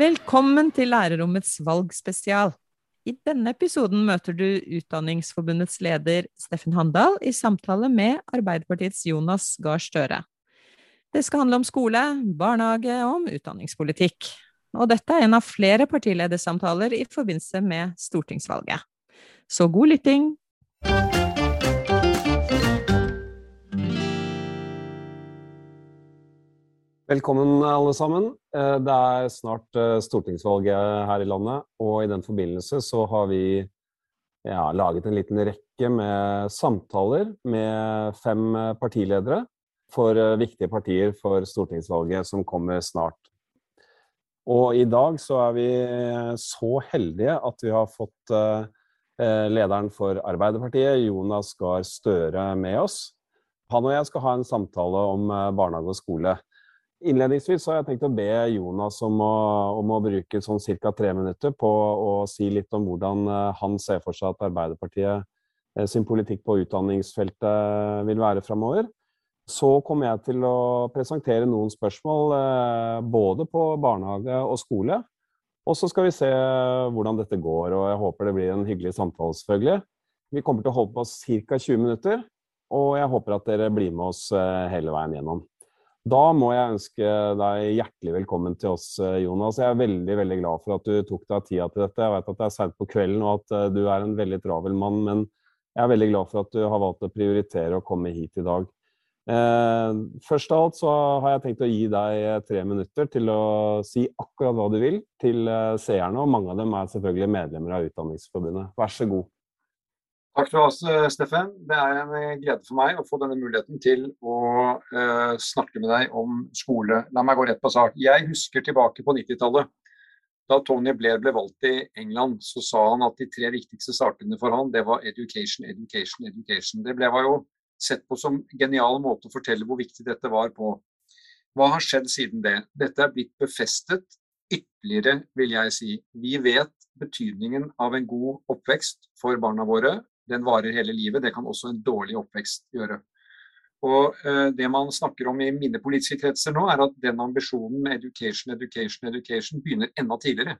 Velkommen til Lærerrommets valgspesial. I denne episoden møter du Utdanningsforbundets leder Steffen Handal i samtale med Arbeiderpartiets Jonas Gahr Støre. Det skal handle om skole, barnehage og om utdanningspolitikk. Og dette er en av flere partiledersamtaler i forbindelse med stortingsvalget. Så god lytting! Velkommen alle sammen. Eh, det er snart eh, stortingsvalget her i landet, og i den forbindelse så har vi ja, laget en liten rekke med samtaler med fem eh, partiledere for viktige partier for stortingsvalget som kommer snart. Og i dag så er vi så heldige at vi har fått lederen for Arbeiderpartiet, Jonas Gahr Støre, med oss. Han og jeg skal ha en samtale om barnehage og skole. Innledningsvis har jeg tenkt å be Jonas om å, om å bruke sånn ca. tre minutter på å si litt om hvordan eh, han ser for seg at Arbeiderpartiet eh, sin politikk på utdanningsfeltet vil være framover. Så kommer jeg til å presentere noen spørsmål eh, både på barnehage og skole. Og så skal vi se hvordan dette går, og jeg håper det blir en hyggelig samtale, selvfølgelig. Vi kommer til å holde på ca. 20 minutter, og jeg håper at dere blir med oss hele veien gjennom. Da må jeg ønske deg hjertelig velkommen til oss, eh, Jonas. Jeg er veldig veldig glad for at du tok deg tida til dette. Jeg vet at det er seint på kvelden og at eh, du er en veldig travel mann, men jeg er veldig glad for at du har valgt å prioritere å komme hit i dag. Eh, først av alt så har jeg tenkt å gi deg eh, tre minutter til å si akkurat hva du vil til seerne, og mange av dem er selvfølgelig medlemmer av Utdanningsforbundet. Vær så god. Takk til oss, Steffen. Det er en eh, glede for meg å få denne muligheten til å uh, snakke med deg om skole. La meg gå rett på sak. Jeg husker tilbake på 90-tallet. Da Tony Blair ble valgt i England, så sa han at de tre viktigste sakene for han, det var education, education, education. Det ble jo sett på som genial måte å fortelle hvor viktig dette var på. Hva har skjedd siden det? Dette er blitt befestet ytterligere, vil jeg si. Vi vet betydningen av en god oppvekst for barna våre den varer hele livet. Det kan også en dårlig oppvekst gjøre. Og uh, Det man snakker om i mine politiske kretser nå, er at den ambisjonen med education, education, education begynner enda tidligere.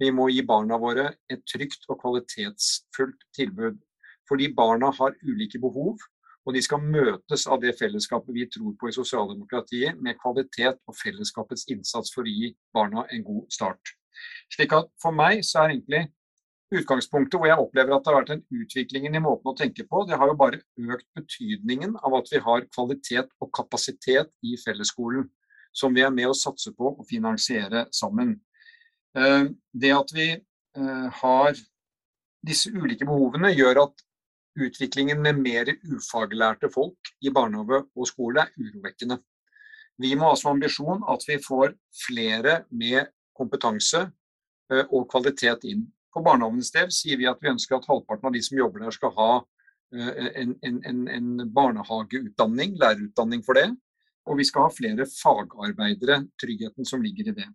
Vi må gi barna våre et trygt og kvalitetsfullt tilbud. Fordi barna har ulike behov, og de skal møtes av det fellesskapet vi tror på i sosialdemokratiet, med kvalitet og fellesskapets innsats for å gi barna en god start. Slik at For meg så er egentlig utgangspunktet hvor jeg opplever at det har vært en utvikling i måten å tenke på, det har jo bare økt betydningen av at vi har kvalitet og kapasitet i fellesskolen, som vi er med å satse på og finansiere sammen. Eh, det at vi eh, har disse ulike behovene, gjør at utviklingen med mer ufaglærte folk i barnehage og skole er urovekkende. Vi må ha som ambisjon at vi får flere med kompetanse eh, og kvalitet inn. For barnehagens del sier vi at vi ønsker at halvparten av de som jobber der skal ha eh, en, en, en barnehageutdanning, lærerutdanning for det. Og vi skal ha flere fagarbeidere, tryggheten som ligger i det.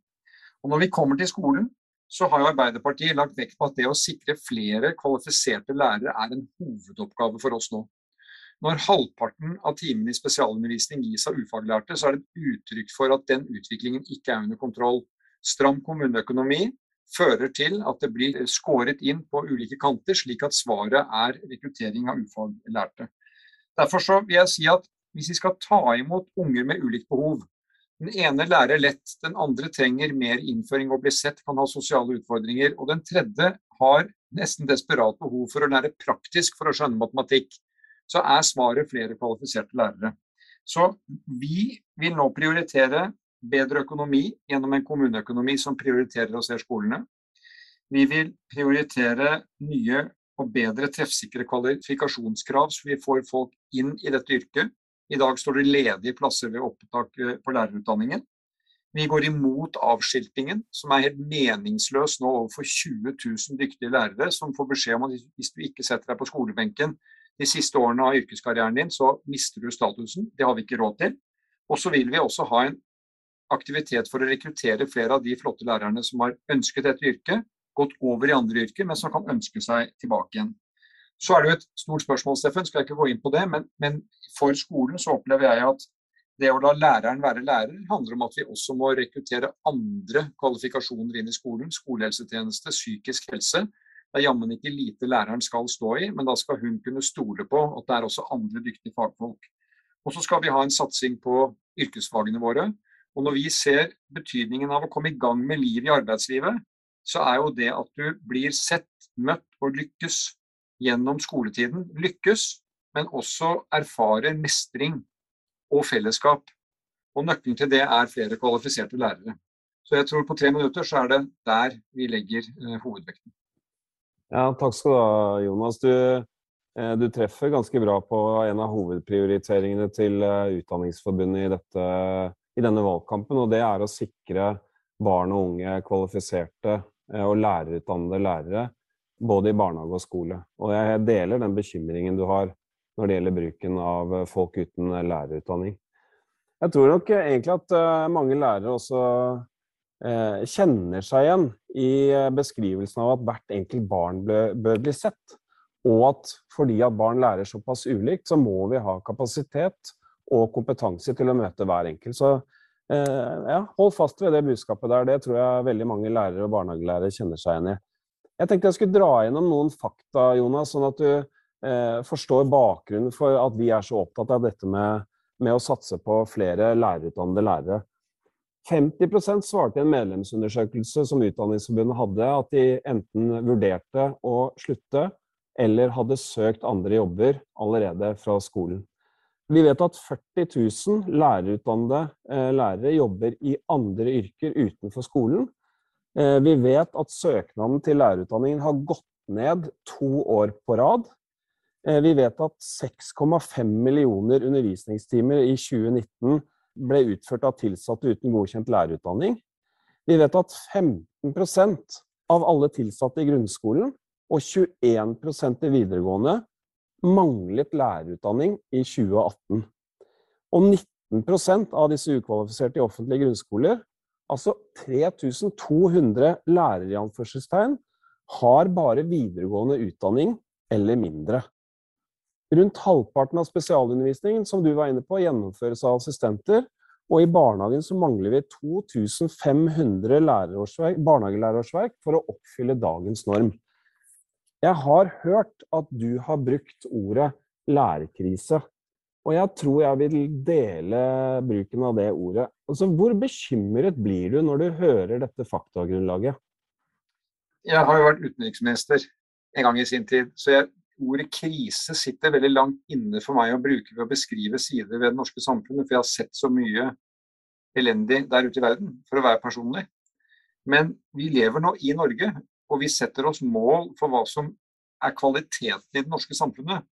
Og Når vi kommer til skolen, så har Arbeiderpartiet lagt vekt på at det å sikre flere kvalifiserte lærere er en hovedoppgave for oss nå. Når halvparten av timene i spesialundervisning gis av ufaglærte, så er det et uttrykk for at den utviklingen ikke er under kontroll. Stram kommuneøkonomi fører til at det blir skåret inn på ulike kanter, slik at svaret er rekruttering av ufaglærte. Derfor vil jeg si at hvis vi skal ta imot unger med ulikt behov Den ene lærer lett, den andre trenger mer innføring og blir sett, kan ha sosiale utfordringer. Og den tredje har nesten desperat behov for å lære praktisk for å skjønne matematikk. Så er svaret flere kvalifiserte lærere. Så vi vil nå prioritere bedre økonomi gjennom en kommuneøkonomi som prioriterer og ser skolene. Vi vil prioritere nye og bedre treffsikre kvalifikasjonskrav, så vi får folk inn i dette yrket. I dag står det ledige plasser ved opptak eh, på lærerutdanningen. Vi går imot avskiltingen, som er helt meningsløs nå overfor 20 000 dyktige lærere, som får beskjed om at hvis du ikke setter deg på skolebenken de siste årene av yrkeskarrieren din, så mister du statusen. Det har vi ikke råd til. Og så vil vi også ha en aktivitet for å rekruttere flere av de flotte lærerne som har ønsket dette yrket, gått over i andre yrker, men som kan ønske seg tilbake igjen. Så er det jo et stort spørsmål, Steffen, skal jeg ikke gå inn på det, men, men for skolen så opplever jeg at det å la læreren være lærer handler om at vi også må rekruttere andre kvalifikasjoner inn i skolen. Skolehelsetjeneste, psykisk helse. Det er jammen ikke lite læreren skal stå i, men da skal hun kunne stole på at det er også andre dyktige fagfolk. Og så skal vi ha en satsing på yrkesfagene våre. Og når vi ser betydningen av å komme i gang med livet i arbeidslivet, så er jo det at du blir sett, møtt og lykkes gjennom skoletiden, lykkes, men også erfarer mestring og fellesskap. Og nøkkelen til det er flere kvalifiserte lærere. Så jeg tror på tre minutter så er det der vi legger eh, hovedvekten. Ja, takk skal du ha, Jonas. Du, eh, du, treffer ganske bra på en av hovedprioriteringene til eh, Utdanningsforbundet i dette i denne valgkampen, og det er å sikre barn og unge kvalifiserte og lærerutdannede lærere både i barnehage og skole. Og jeg deler den bekymringen du har når det gjelder bruken av folk uten lærerutdanning. Jeg tror nok egentlig at eh, mange lærere også eh, kjenner seg igjen i beskrivelsen av at hvert enkelt barn bør bli sett. Og at fordi at barn lærer såpass ulikt, så må vi ha kapasitet og kompetanse til å møte hver enkelt. Så eh, ja, hold fast ved det budskapet der. Det tror jeg veldig mange lærere og barnehagelærere kjenner seg igjen i. Jeg tenkte jeg skulle dra gjennom noen fakta, Jonas, sånn at du eh, forstår bakgrunnen for at vi er så opptatt av dette med, med å satse på flere lærerutdannede lærere. 50% svarte i en medlemsundersøkelse som Utdanningsforbundet hadde, at de enten vurderte å slutte eller hadde søkt andre jobber allerede fra skolen. Vi vet at 40 000 lærerutdannede eh, lærere jobber i andre yrker utenfor skolen. Eh, vi vet at søknaden til lærerutdanningen har gått ned to år på rad. Eh, vi vet at 6,5 millioner undervisningstimer i 2019 ble utført av tilsatte uten godkjent lærerutdanning. Vi vet at 15% av alle tilsatte i grunnskolen og 21% i videregående manglet lærerutdanning i 2018. Og 19% av disse ukvalifiserte i offentlige grunnskoler, altså 3200 lærere i anførselstegn, har bare videregående utdanning eller mindre. Rundt halvparten av spesialundervisningen som du var inne på, gjennomføres av assistenter, og i barnehagen så mangler vi 2500 barnehagelærerårsverk for å oppfylle dagens norm. Jeg har hørt at du har brukt ordet lærerkrise. Og jeg tror jeg vil dele bruken av det ordet. Altså, hvor bekymret blir du når du hører dette faktagrunnlaget? Jeg har jo vært utenriksminister en gang i sin tid, så jeg, ordet krise sitter veldig langt inne for meg å bruke ved å beskrive sider ved det norske samfunnet, for jeg har sett så mye elendig der ute i verden, for å være personlig. Men vi lever nå i Norge, og vi setter oss mål for hva som er kvaliteten i det norske samfunnet.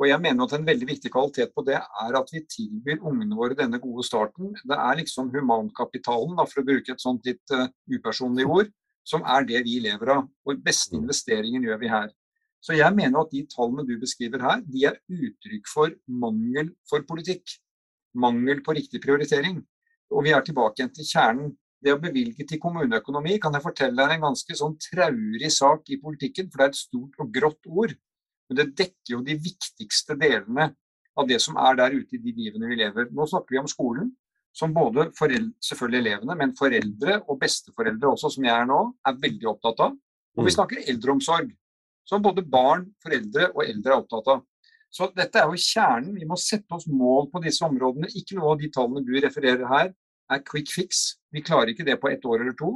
Og jeg mener at En veldig viktig kvalitet på det er at vi tilbyr ungene våre denne gode starten. Det er liksom humankapitalen, da, for å bruke et sånt litt uh, upersonlig ord, som er det vi lever av. Og beste mm. investeringen gjør vi her. Så jeg mener at de tallene du beskriver her, de er uttrykk for mangel for politikk. Mangel på riktig prioritering. Og vi er tilbake igjen til kjernen det å bevilge til kommuneøkonomi kan jeg fortelle deg en ganske sånn traurig sak i politikken, for det er et stort og grått ord. Men det dekker jo de viktigste delene av det som er der ute i de livene vi lever. Nå snakker vi om skolen, som både foreldre, selvfølgelig elevene, men foreldre og besteforeldre også, som jeg er nå, er veldig opptatt av. Og vi mm. snakker eldreomsorg, som både barn, foreldre og eldre er opptatt av. Så dette er jo kjernen. Vi må sette oss mål på disse områdene. Ikke noe av de tallene du refererer her, er quick fix. Vi klarer ikke det på ett år eller to.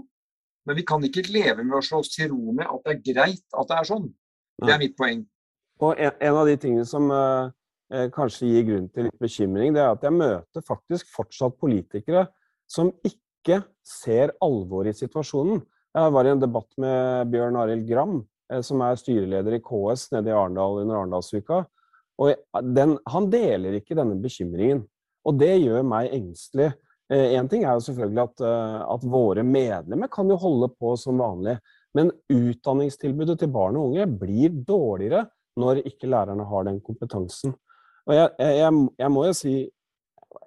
Men vi kan ikke leve med å slå oss til ro med at det er greit at det er sånn. Det er mitt poeng. Og en, en av de tingene som eh, kanskje gir grunn til litt bekymring, det er at jeg møter faktisk fortsatt politikere som ikke ser alvoret i situasjonen. Jeg var i en debatt med Bjørn Arild Gram, eh, som er styreleder i KS nede i Arendal under Arendalsuka. Og den, han deler ikke denne bekymringen. Og det gjør meg engstelig. Én eh, ting er jo selvfølgelig at, eh, at, våre medlemmer kan jo holde på som vanlig. Men utdanningstilbudet til barn og unge blir dårligere når ikke lærerne har den kompetansen. Og jeg, jeg, jeg må jo si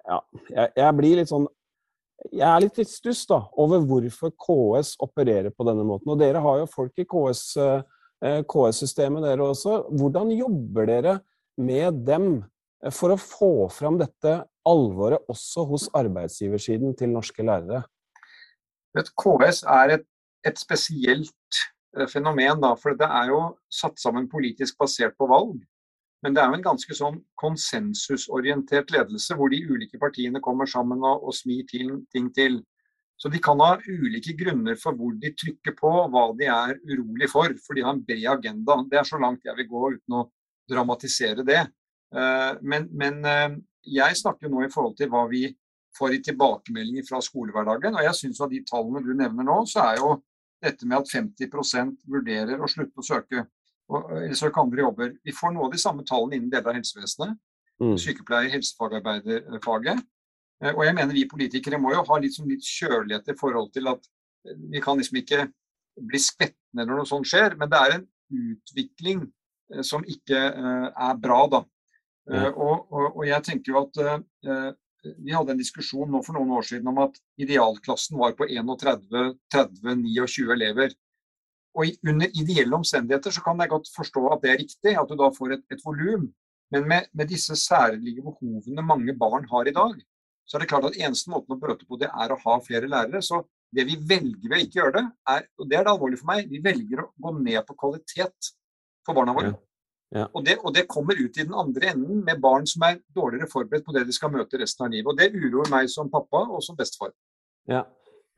ja, jeg, jeg, blir litt sånn jeg er litt i stuss da, over hvorfor KS opererer på denne måten. Og dere har jo folk i KS-systemet, KS dere også. Hvordan jobber dere med dem for å få fram dette alvoret også hos arbeidsgiversiden til norske lærere? KS er et, et spesielt fenomen, da, for det er jo satt sammen politisk basert på valg. Men det er jo en ganske sånn konsensusorientert ledelse, hvor de ulike partiene kommer sammen og, og smir til, ting til. Så de kan ha ulike grunner for hvor de trykker på, hva de er urolig for. For de har en bred agenda. Det er så langt jeg vil gå uten å dramatisere det. Eh, men, men eh, jeg snakker jo nå i forhold til hva vi får i tilbakemeldinger fra skolehverdagen. Og jeg syns av de tallene du nevner nå, så er jo dette med at 50% vurderer å slutte å søke og, eller søke andre jobber. Vi får noe av de samme tallene innen deler av helsevesenet. Mm. Sykepleier, helsefagarbeiderfaget. Eh, og jeg mener vi politikere må jo ha litt, sånn litt kjølighet i forhold til at eh, vi kan liksom ikke bli skvettende når noe sånt skjer, men det er en utvikling eh, som ikke er bra, da. Mm. Og, og, og, jeg tenker jo at vi hadde en diskusjon nå for noen år siden om at idealklassen var på 31-29 elever. Og Under ideelle omstendigheter så kan jeg godt forstå at det er riktig, at du da får et, et volum. Men med, med, disse særlige behovene mange barn har i dag, så er det klart at eneste måten å bøte på det er å ha flere lærere. Så det vi velger ved å ikke gjøre det, er, og det er det alvorlige for meg, vi velger å gå ned på kvalitet for barna våre. Ja. Ja. Og, det, og, det, kommer ut i den andre enden med barn som er dårligere forberedt på det de skal møte resten av livet. Og det uroer meg som pappa og som bestefar. Ja,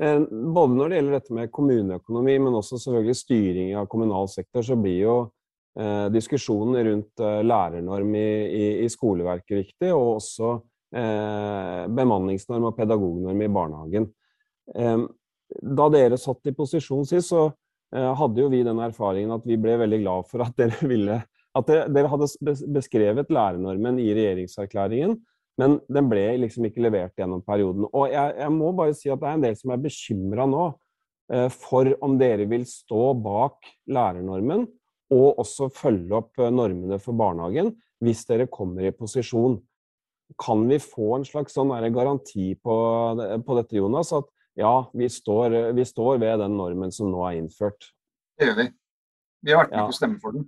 Eh, både når det gjelder dette med kommuneøkonomi, men også selvfølgelig styring av kommunal sektor, så blir jo eh, diskusjonen rundt eh, lærernorm i, i, i, skoleverket viktig, og også eh, bemanningsnorm og pedagognorm i barnehagen. Eh, da dere satt i posisjon sist, så eh, hadde jo vi den erfaringen at vi ble veldig glad for at dere ville at dere, dere hadde beskrevet lærernormen i regjeringserklæringen, men den ble liksom ikke levert gjennom perioden. Og jeg, jeg må bare si at det er en del som er bekymra nå eh, for om dere vil stå bak lærernormen og også følge opp eh, normene for barnehagen hvis dere kommer i posisjon. Kan vi få en slags sånn garanti på, på, dette, Jonas? At ja, vi står, vi står, ved den normen som nå er innført? Det gjør vi. Vi har vært med ja. på å stemme for den.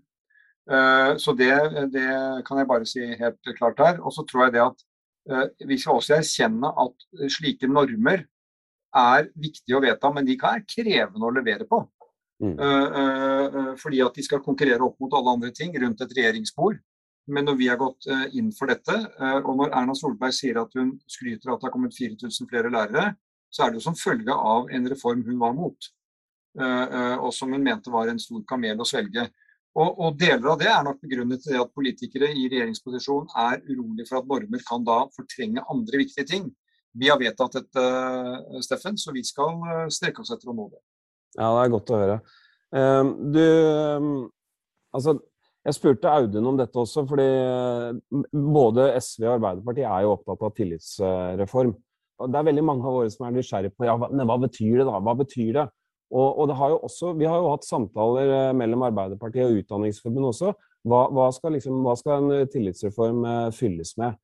Uh, så det, det, kan jeg bare si helt klart her. Og så tror jeg det at Eh, vi skal også erkjenne at eh, slike normer er viktige å vedta, men de kan være krevende å levere på. Mm. Eh, fordi at de skal konkurrere opp mot alle andre ting rundt et regjeringsbord. Men når vi har gått inn for dette, og når Erna Solberg sier at hun skryter av at det har kommet 4000 flere lærere, så er det jo som følge av en reform hun var mot. Og som hun mente var en stor kamel å svelge. Og, og, deler av det er nok begrunnet til det at politikere i regjeringsposisjon er urolige for at normer kan da fortrenge andre viktige ting. Vi har vedtatt dette, Steffen, så vi skal eh, strekke oss etter å nå det. Ja, det er godt å høre. Ehm, du ehm, Altså, jeg spurte Audun om dette også, fordi eh, både SV og Arbeiderpartiet er jo opptatt av tillitsreform. Det er veldig mange av våre som er nysgjerrige på ja, men hva betyr det da? Hva betyr det? Og, og har også, vi har jo hatt samtaler eh, mellom Arbeiderpartiet og Utdanningsforbundet også. Hva, hva, skal liksom, hva, skal en eh, tillitsreform eh, fylles med?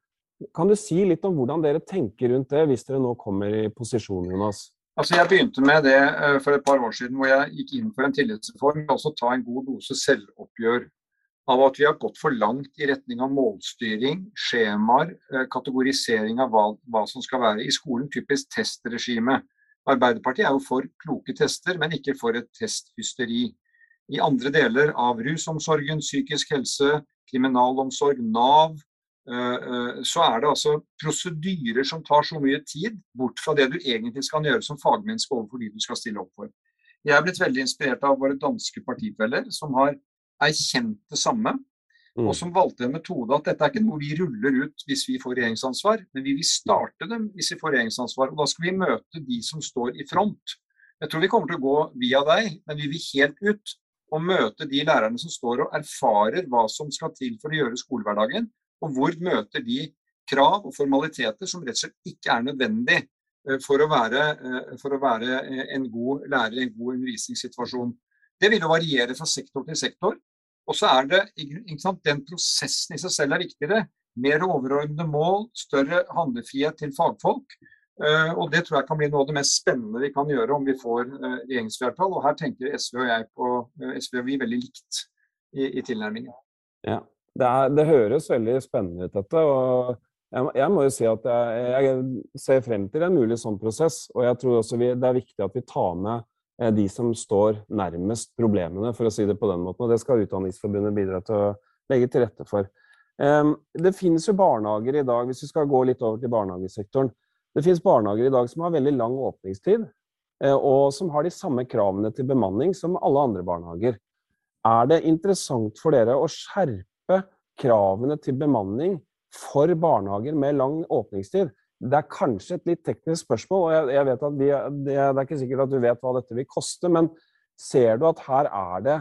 Kan du si litt om hvordan dere tenker rundt det, hvis dere nå kommer i posisjon, Jonas? Altså jeg begynte med det for et par år siden hvor jeg gikk inn for en tillitsreform. Men også ta en god dose selvoppgjør av at vi har gått for langt i retning av målstyring, skjemaer, kategorisering av hva, hva som skal være i skolen. Typisk testregime. Arbeiderpartiet er jo for kloke tester, men ikke for et testhysteri. I andre deler av rusomsorgen, psykisk helse, kriminalomsorg, Nav, eh, eh, så er det altså prosedyrer som tar så mye tid bort fra det du egentlig skal gjøre som fagmenneske overfor de du skal stille opp for. Jeg er blitt veldig inspirert av våre danske partifeller, som har erkjent det samme. Mm. Og som valgte en metode at dette er ikke noe vi ruller ut hvis vi får regjeringsansvar, men vi vil starte dem hvis vi får regjeringsansvar. Og da skal vi møte de som står i front. Jeg tror vi kommer til å gå via deg, men vi vil helt ut og møte de lærerne som står og erfarer hva som skal til for å gjøre skolehverdagen, og hvor møter de krav og formaliteter som rett og slett ikke er nødvendig eh, for å være, eh, for å være eh, en god lærer i en god undervisningssituasjon. Det vil jo variere fra sektor til sektor. Og så er det sant, Den prosessen i seg selv er viktigere. Mer overordnede mål, større handlefrihet til fagfolk. Uh, og Det tror jeg kan bli noe av det mest spennende vi kan gjøre om vi får uh, regjeringsflertall. Og Her tenker SV og jeg på uh, SV og vi veldig likt i, i tilnærmingen. Ja, det, er, det, høres veldig spennende ut, dette. og jeg, jeg må jo si at jeg, jeg, ser frem til en mulig sånn prosess. Og jeg tror også vi, det er viktig at vi tar med de som står nærmest problemene, for å si det på den måten. Og det skal Utdanningsforbundet bidra til å legge til rette for. Det finnes jo barnehager i dag, hvis vi skal gå litt over til barnehagesektoren det finnes barnehager i dag som har veldig lang åpningstid, eh, og som har de samme kravene til bemanning som alle andre barnehager. Er det interessant for dere å skjerpe kravene til bemanning for barnehager med lang åpningstid? Det er kanskje et litt teknisk spørsmål, og jeg, vet at de, det, er ikke sikkert at du vet hva dette vil koste, men ser du at her er det,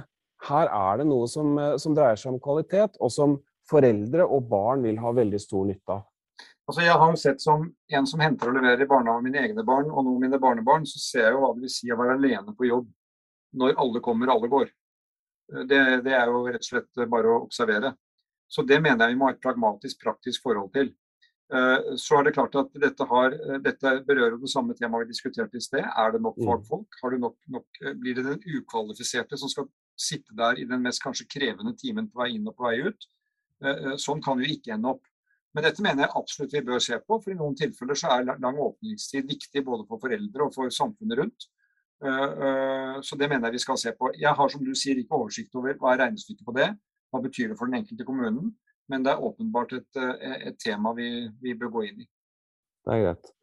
her er det noe som, eh, som dreier seg om kvalitet, og som foreldre og barn vil ha veldig stor nytte av? Altså jeg har jo sett som en som henter og leverer i barnehagen mine egne barn og noen mine barnebarn, så ser jeg jo hva det vil si å være alene på jobb når alle kommer, alle går. Det, det, er jo rett og slett bare å observere. Så det mener jeg vi må ha et pragmatisk, praktisk forhold til. Eh, så er det klart at dette, har, dette berører det samme temaet vi diskuterte i sted. Er det nok mm. fagfolk? Nok, nok, blir det den ukvalifiserte som skal sitte der i den mest kanskje krevende timen på vei inn og på vei ut? Eh, eh, sånn kan vi ikke ende opp. Men dette mener jeg absolutt vi bør se på, for i noen tilfeller så er lang åpningstid viktig både for foreldre og for samfunnet rundt. Eh, eh, så det mener jeg vi skal se på. Jeg har som du sier ikke oversikt over hva er regnestykket på det, hva betyr det for den enkelte kommunen. Men det er åpenbart et, eh, et tema vi, vi, bør gå inn i. Det er greit.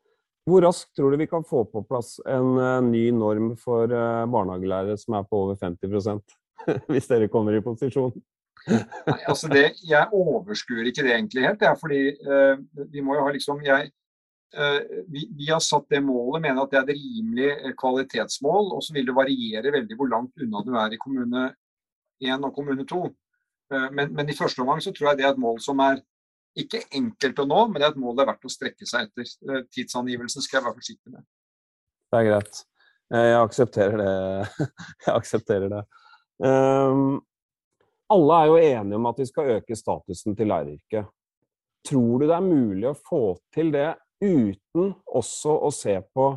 Hvor raskt tror du vi kan få på plass en ny norm for barnehagelærere som er på over 50% hvis dere kommer i posisjon? Nei, altså det, Jeg overskuer ikke det egentlig helt. Det er fordi uh, vi må jo ha liksom jeg, vi, vi, har satt det målet, mener at det er et rimelig eh, kvalitetsmål. Og så vil det variere veldig hvor langt unna du er i kommune 1 og kommune 2. Uh, men, men, i første omgang så tror jeg det er et mål som er ikke enkelt å nå, men det er et mål det er verdt å strekke seg etter. Tidsangivelsen skal jeg være forsiktig med. Det er greit. Jeg aksepterer det. Jeg aksepterer det. Um, alle er jo enige om at vi skal øke statusen til læreryrket. Tror du det er mulig å få til det uten også å se på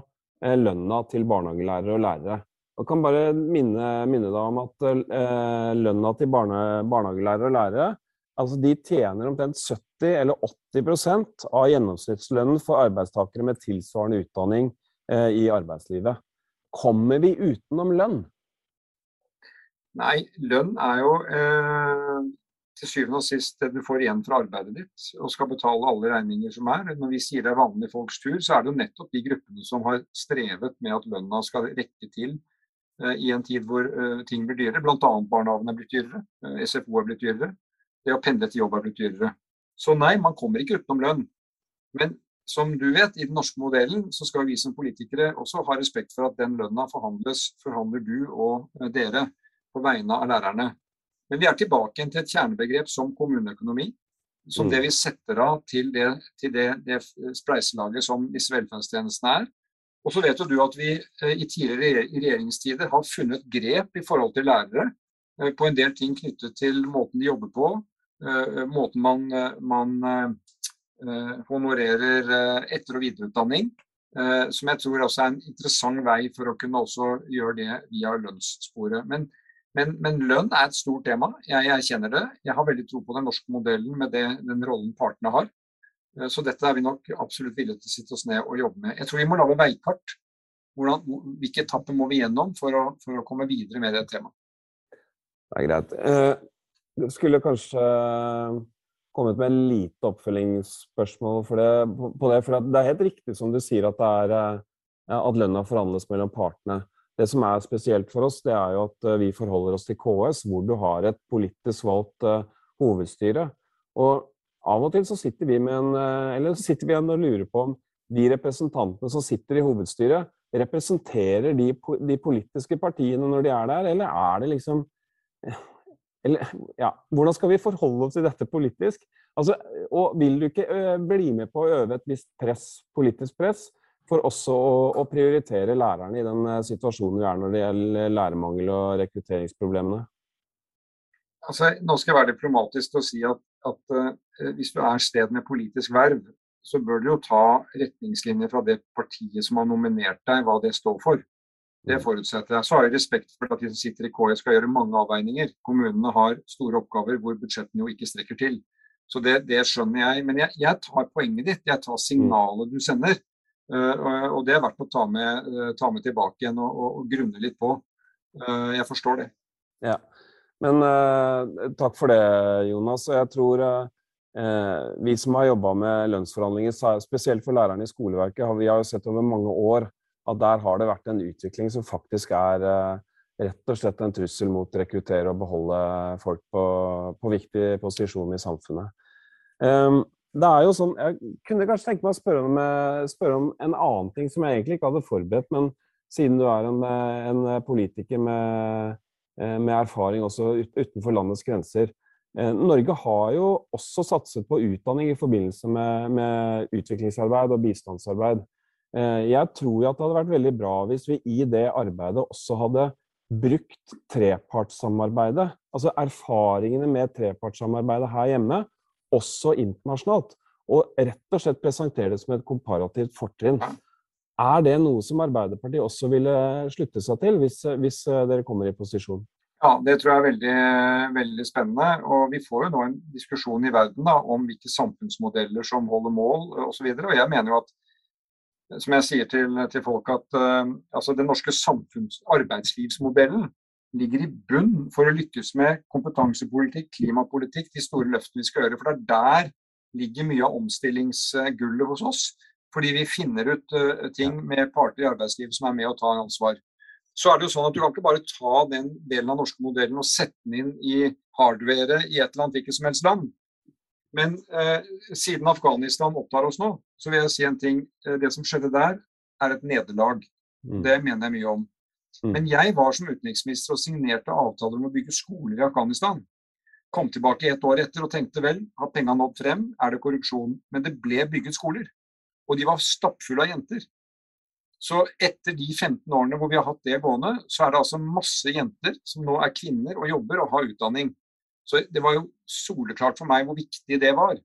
eh, lønna til barnehagelærere og lærere? Jeg kan bare minne, minne deg om at eh, lønna til barne, barnehagelærere og lærere altså de tjener omtrent 70 eller 80% av gjennomsnittslønnen for arbeidstakere med tilsvarende utdanning eh, i arbeidslivet. Kommer vi utenom lønn? Nei, lønn er jo eh, til syvende og sist det du får igjen fra arbeidet ditt, og skal betale alle regninger som er. Når vi sier det er vanlige folks tur, så er det jo nettopp de gruppene som har strevet med at lønna skal rekke til i en tid hvor eh, ting blir dyrere. Bl.a. barnehagene er blitt dyrere, eh, SFO er blitt dyrere, det å pendle til jobb er blitt dyrere. Så nei, man kommer ikke utenom lønn. Men som du vet, i den norske modellen så skal vi som politikere også ha respekt for at den lønna forhandles, forhandler du og eh, dere på vegne av lærerne. Men vi er tilbake til et kjernebegrep som kommuneøkonomi. Som mm. det vi setter av til det, til det, det spleiselaget som disse velferdstjenestene er. Og så vet jo du at vi eh, i tidligere regjeringstider har funnet grep i forhold til lærere eh, på en del ting knyttet til måten de jobber på, eh, måten man, man honorerer etter- og videreutdanning. Som jeg tror også er en interessant vei for å kunne også gjøre det via lønnssporet. Men men, men, lønn er et stort tema. Jeg, kjenner det. Jeg har veldig tro på den norske modellen med det, den rollen partene har. Eh, så dette er vi nok absolutt villige til å sitte oss ned og jobbe med. Jeg tror vi må lage veikart. Hvordan, hvilke etapper må vi gjennom for å, for å, komme videre med det temaet? Det er greit. Jeg du skulle kanskje kommet med en lite oppfølgingsspørsmål for det, på det. For det er helt riktig som du sier at, det er, eh, at lønna forhandles mellom partene. Det som er spesielt for oss, det er jo at eh, vi forholder oss til KS, hvor du har et politisk valgt hovedstyre. Og av og til så sitter vi en, eller sitter vi igjen og lurer på om de representantene som sitter i hovedstyret, representerer de, de politiske partiene når de er der, eller er det liksom eller, ja, Hvordan skal vi forholde oss til dette politisk? Altså, og Vil du ikke bli med på å øve et visst press, politisk press, for også å, å, prioritere lærerne i den eh, situasjonen vi er når det gjelder lærermangel og rekrutteringsproblemene? Altså, nå skal jeg være diplomatisk og si at, at uh, hvis du er sted med politisk verv, så bør du jo ta retningslinjer fra det partiet som har nominert deg, hva det står for. Det forutsetter jeg. Så har jeg respekt for at de som sitter i KS skal gjøre mange avveininger. Kommunene har store oppgaver hvor budsjettene jo ikke strekker til. Så det, det skjønner jeg. Men jeg, jeg, tar poenget ditt. Jeg tar signalet du sender. Uh, og det er verdt å ta med, uh, ta med tilbake igjen og, og, og, grunne litt på. Uh, jeg forstår det. Ja, Men takk for det, Jonas. Og jeg tror vi som har jobba med lønnsforhandlinger, spesielt for lærerne i skoleverket, har, vi har jo sett over mange år at der har det vært en utvikling som faktisk er rett og slett en trussel mot å rekruttere og beholde folk på, på viktig posisjon i samfunnet. Um, det er jo sånn, Jeg kunne kanskje tenke meg å spørre om, spørre om, en annen ting som jeg egentlig ikke hadde forberedt, men siden du er en, en politiker med, med, erfaring også utenfor landets grenser. Eh, Norge har jo også satset på utdanning i forbindelse med, med utviklingsarbeid og bistandsarbeid. Eh, jeg tror at det hadde vært veldig bra hvis vi i det arbeidet også hadde brukt trepartssamarbeidet, altså erfaringene med trepartssamarbeidet her hjemme, også internasjonalt. Og rett og slett presentere det som et komparativt fortrinn. Er det noe som Arbeiderpartiet også ville slutte seg til, hvis, hvis dere kommer i posisjon? Ja, det tror jeg er veldig, veldig, spennende. Og vi får jo nå en diskusjon i verden da, om hvilke samfunnsmodeller som holder mål osv. Jeg mener jo at som jeg sier til, til folk, at uh, altså den norske samfunns- arbeidslivsmodellen ligger i bunn for å lykkes med kompetansepolitikk, klimapolitikk, de store løftene vi skal gjøre. For det er der ligger mye av omstillingsgullet hos oss. Fordi vi finner ut uh, ting med parter i arbeidslivet som er med og tar ansvar. Så er det jo sånn at Du kan ikke bare ta den delen av norske modellen og sette den inn i hardwaret i et eller annet hvilket som helst land. Men uh, siden Afghanistan opptar oss nå, så vil jeg si en ting. Uh, det som skjedde der, er et nederlag. Mm. Det mener jeg mye om. Mm. Men jeg var som utenriksminister og signerte avtaler om å bygge skoler i Afghanistan. Kom tilbake et år etter og tenkte vel, har penga nådd frem, er det korrupsjon? Men det ble bygget skoler. Og de var stappfulle av jenter. Så etter de 15 årene hvor vi har hatt det gående, så er det altså masse jenter som nå er kvinner og jobber og har utdanning. Så det var jo soleklart for meg hvor viktig det var.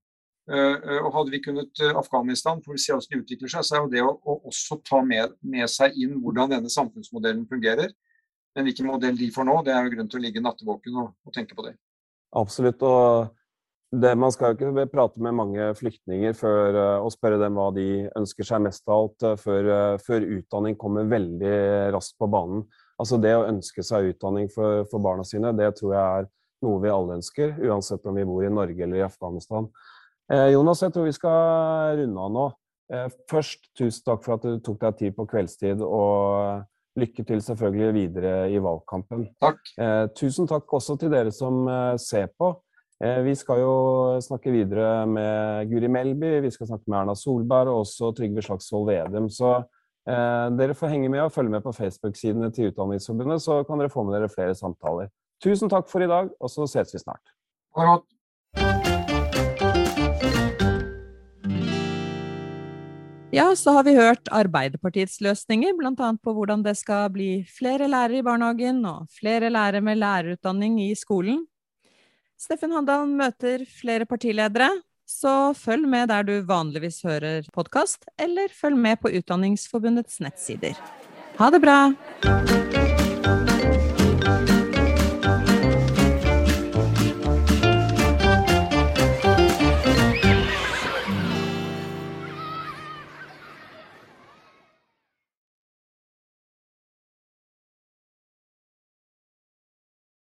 Eh, eh, og hadde vi kunnet eh, Afghanistan, for å se hvordan det utvikler seg, så er jo det å, å også ta med, med, seg inn hvordan denne samfunnsmodellen fungerer. Men hvilken modell de får nå, det er jo grunn til å ligge nattevåken og, og tenke på det. Absolutt. og det, Man skal jo ikke prate med mange flyktninger før, og spørre dem hva de ønsker seg mest av alt, før, før utdanning kommer veldig raskt på banen. Altså Det å ønske seg utdanning for, for barna sine, det tror jeg er noe vi alle ønsker, uansett om vi bor i Norge eller i Afghanistan. Eh, Jonas, jeg tror vi skal runde av nå. Eh, først, tusen takk for at du tok deg tid på kveldstid, og lykke til selvfølgelig videre i valgkampen. Takk. Eh, tusen takk også til dere som ser på. Vi skal jo snakke videre med Guri Melby, vi skal snakke med Erna Solberg og også Trygve Slagsvold Vedum. Så eh, dere får henge med og følge med på Facebook-sidene til Utdanningsforbundet, så kan dere få med dere flere samtaler. Tusen takk for i dag, og så ses vi snart. Godt. Ja, så har vi hørt Arbeiderpartiets løsninger, bl.a. på hvordan det skal bli flere lærere i barnehagen og flere lærere med lærerutdanning i skolen. Steffen Handal møter flere partiledere, så følg med der du vanligvis hører podkast, eller følg med på Utdanningsforbundets nettsider. Ha det bra!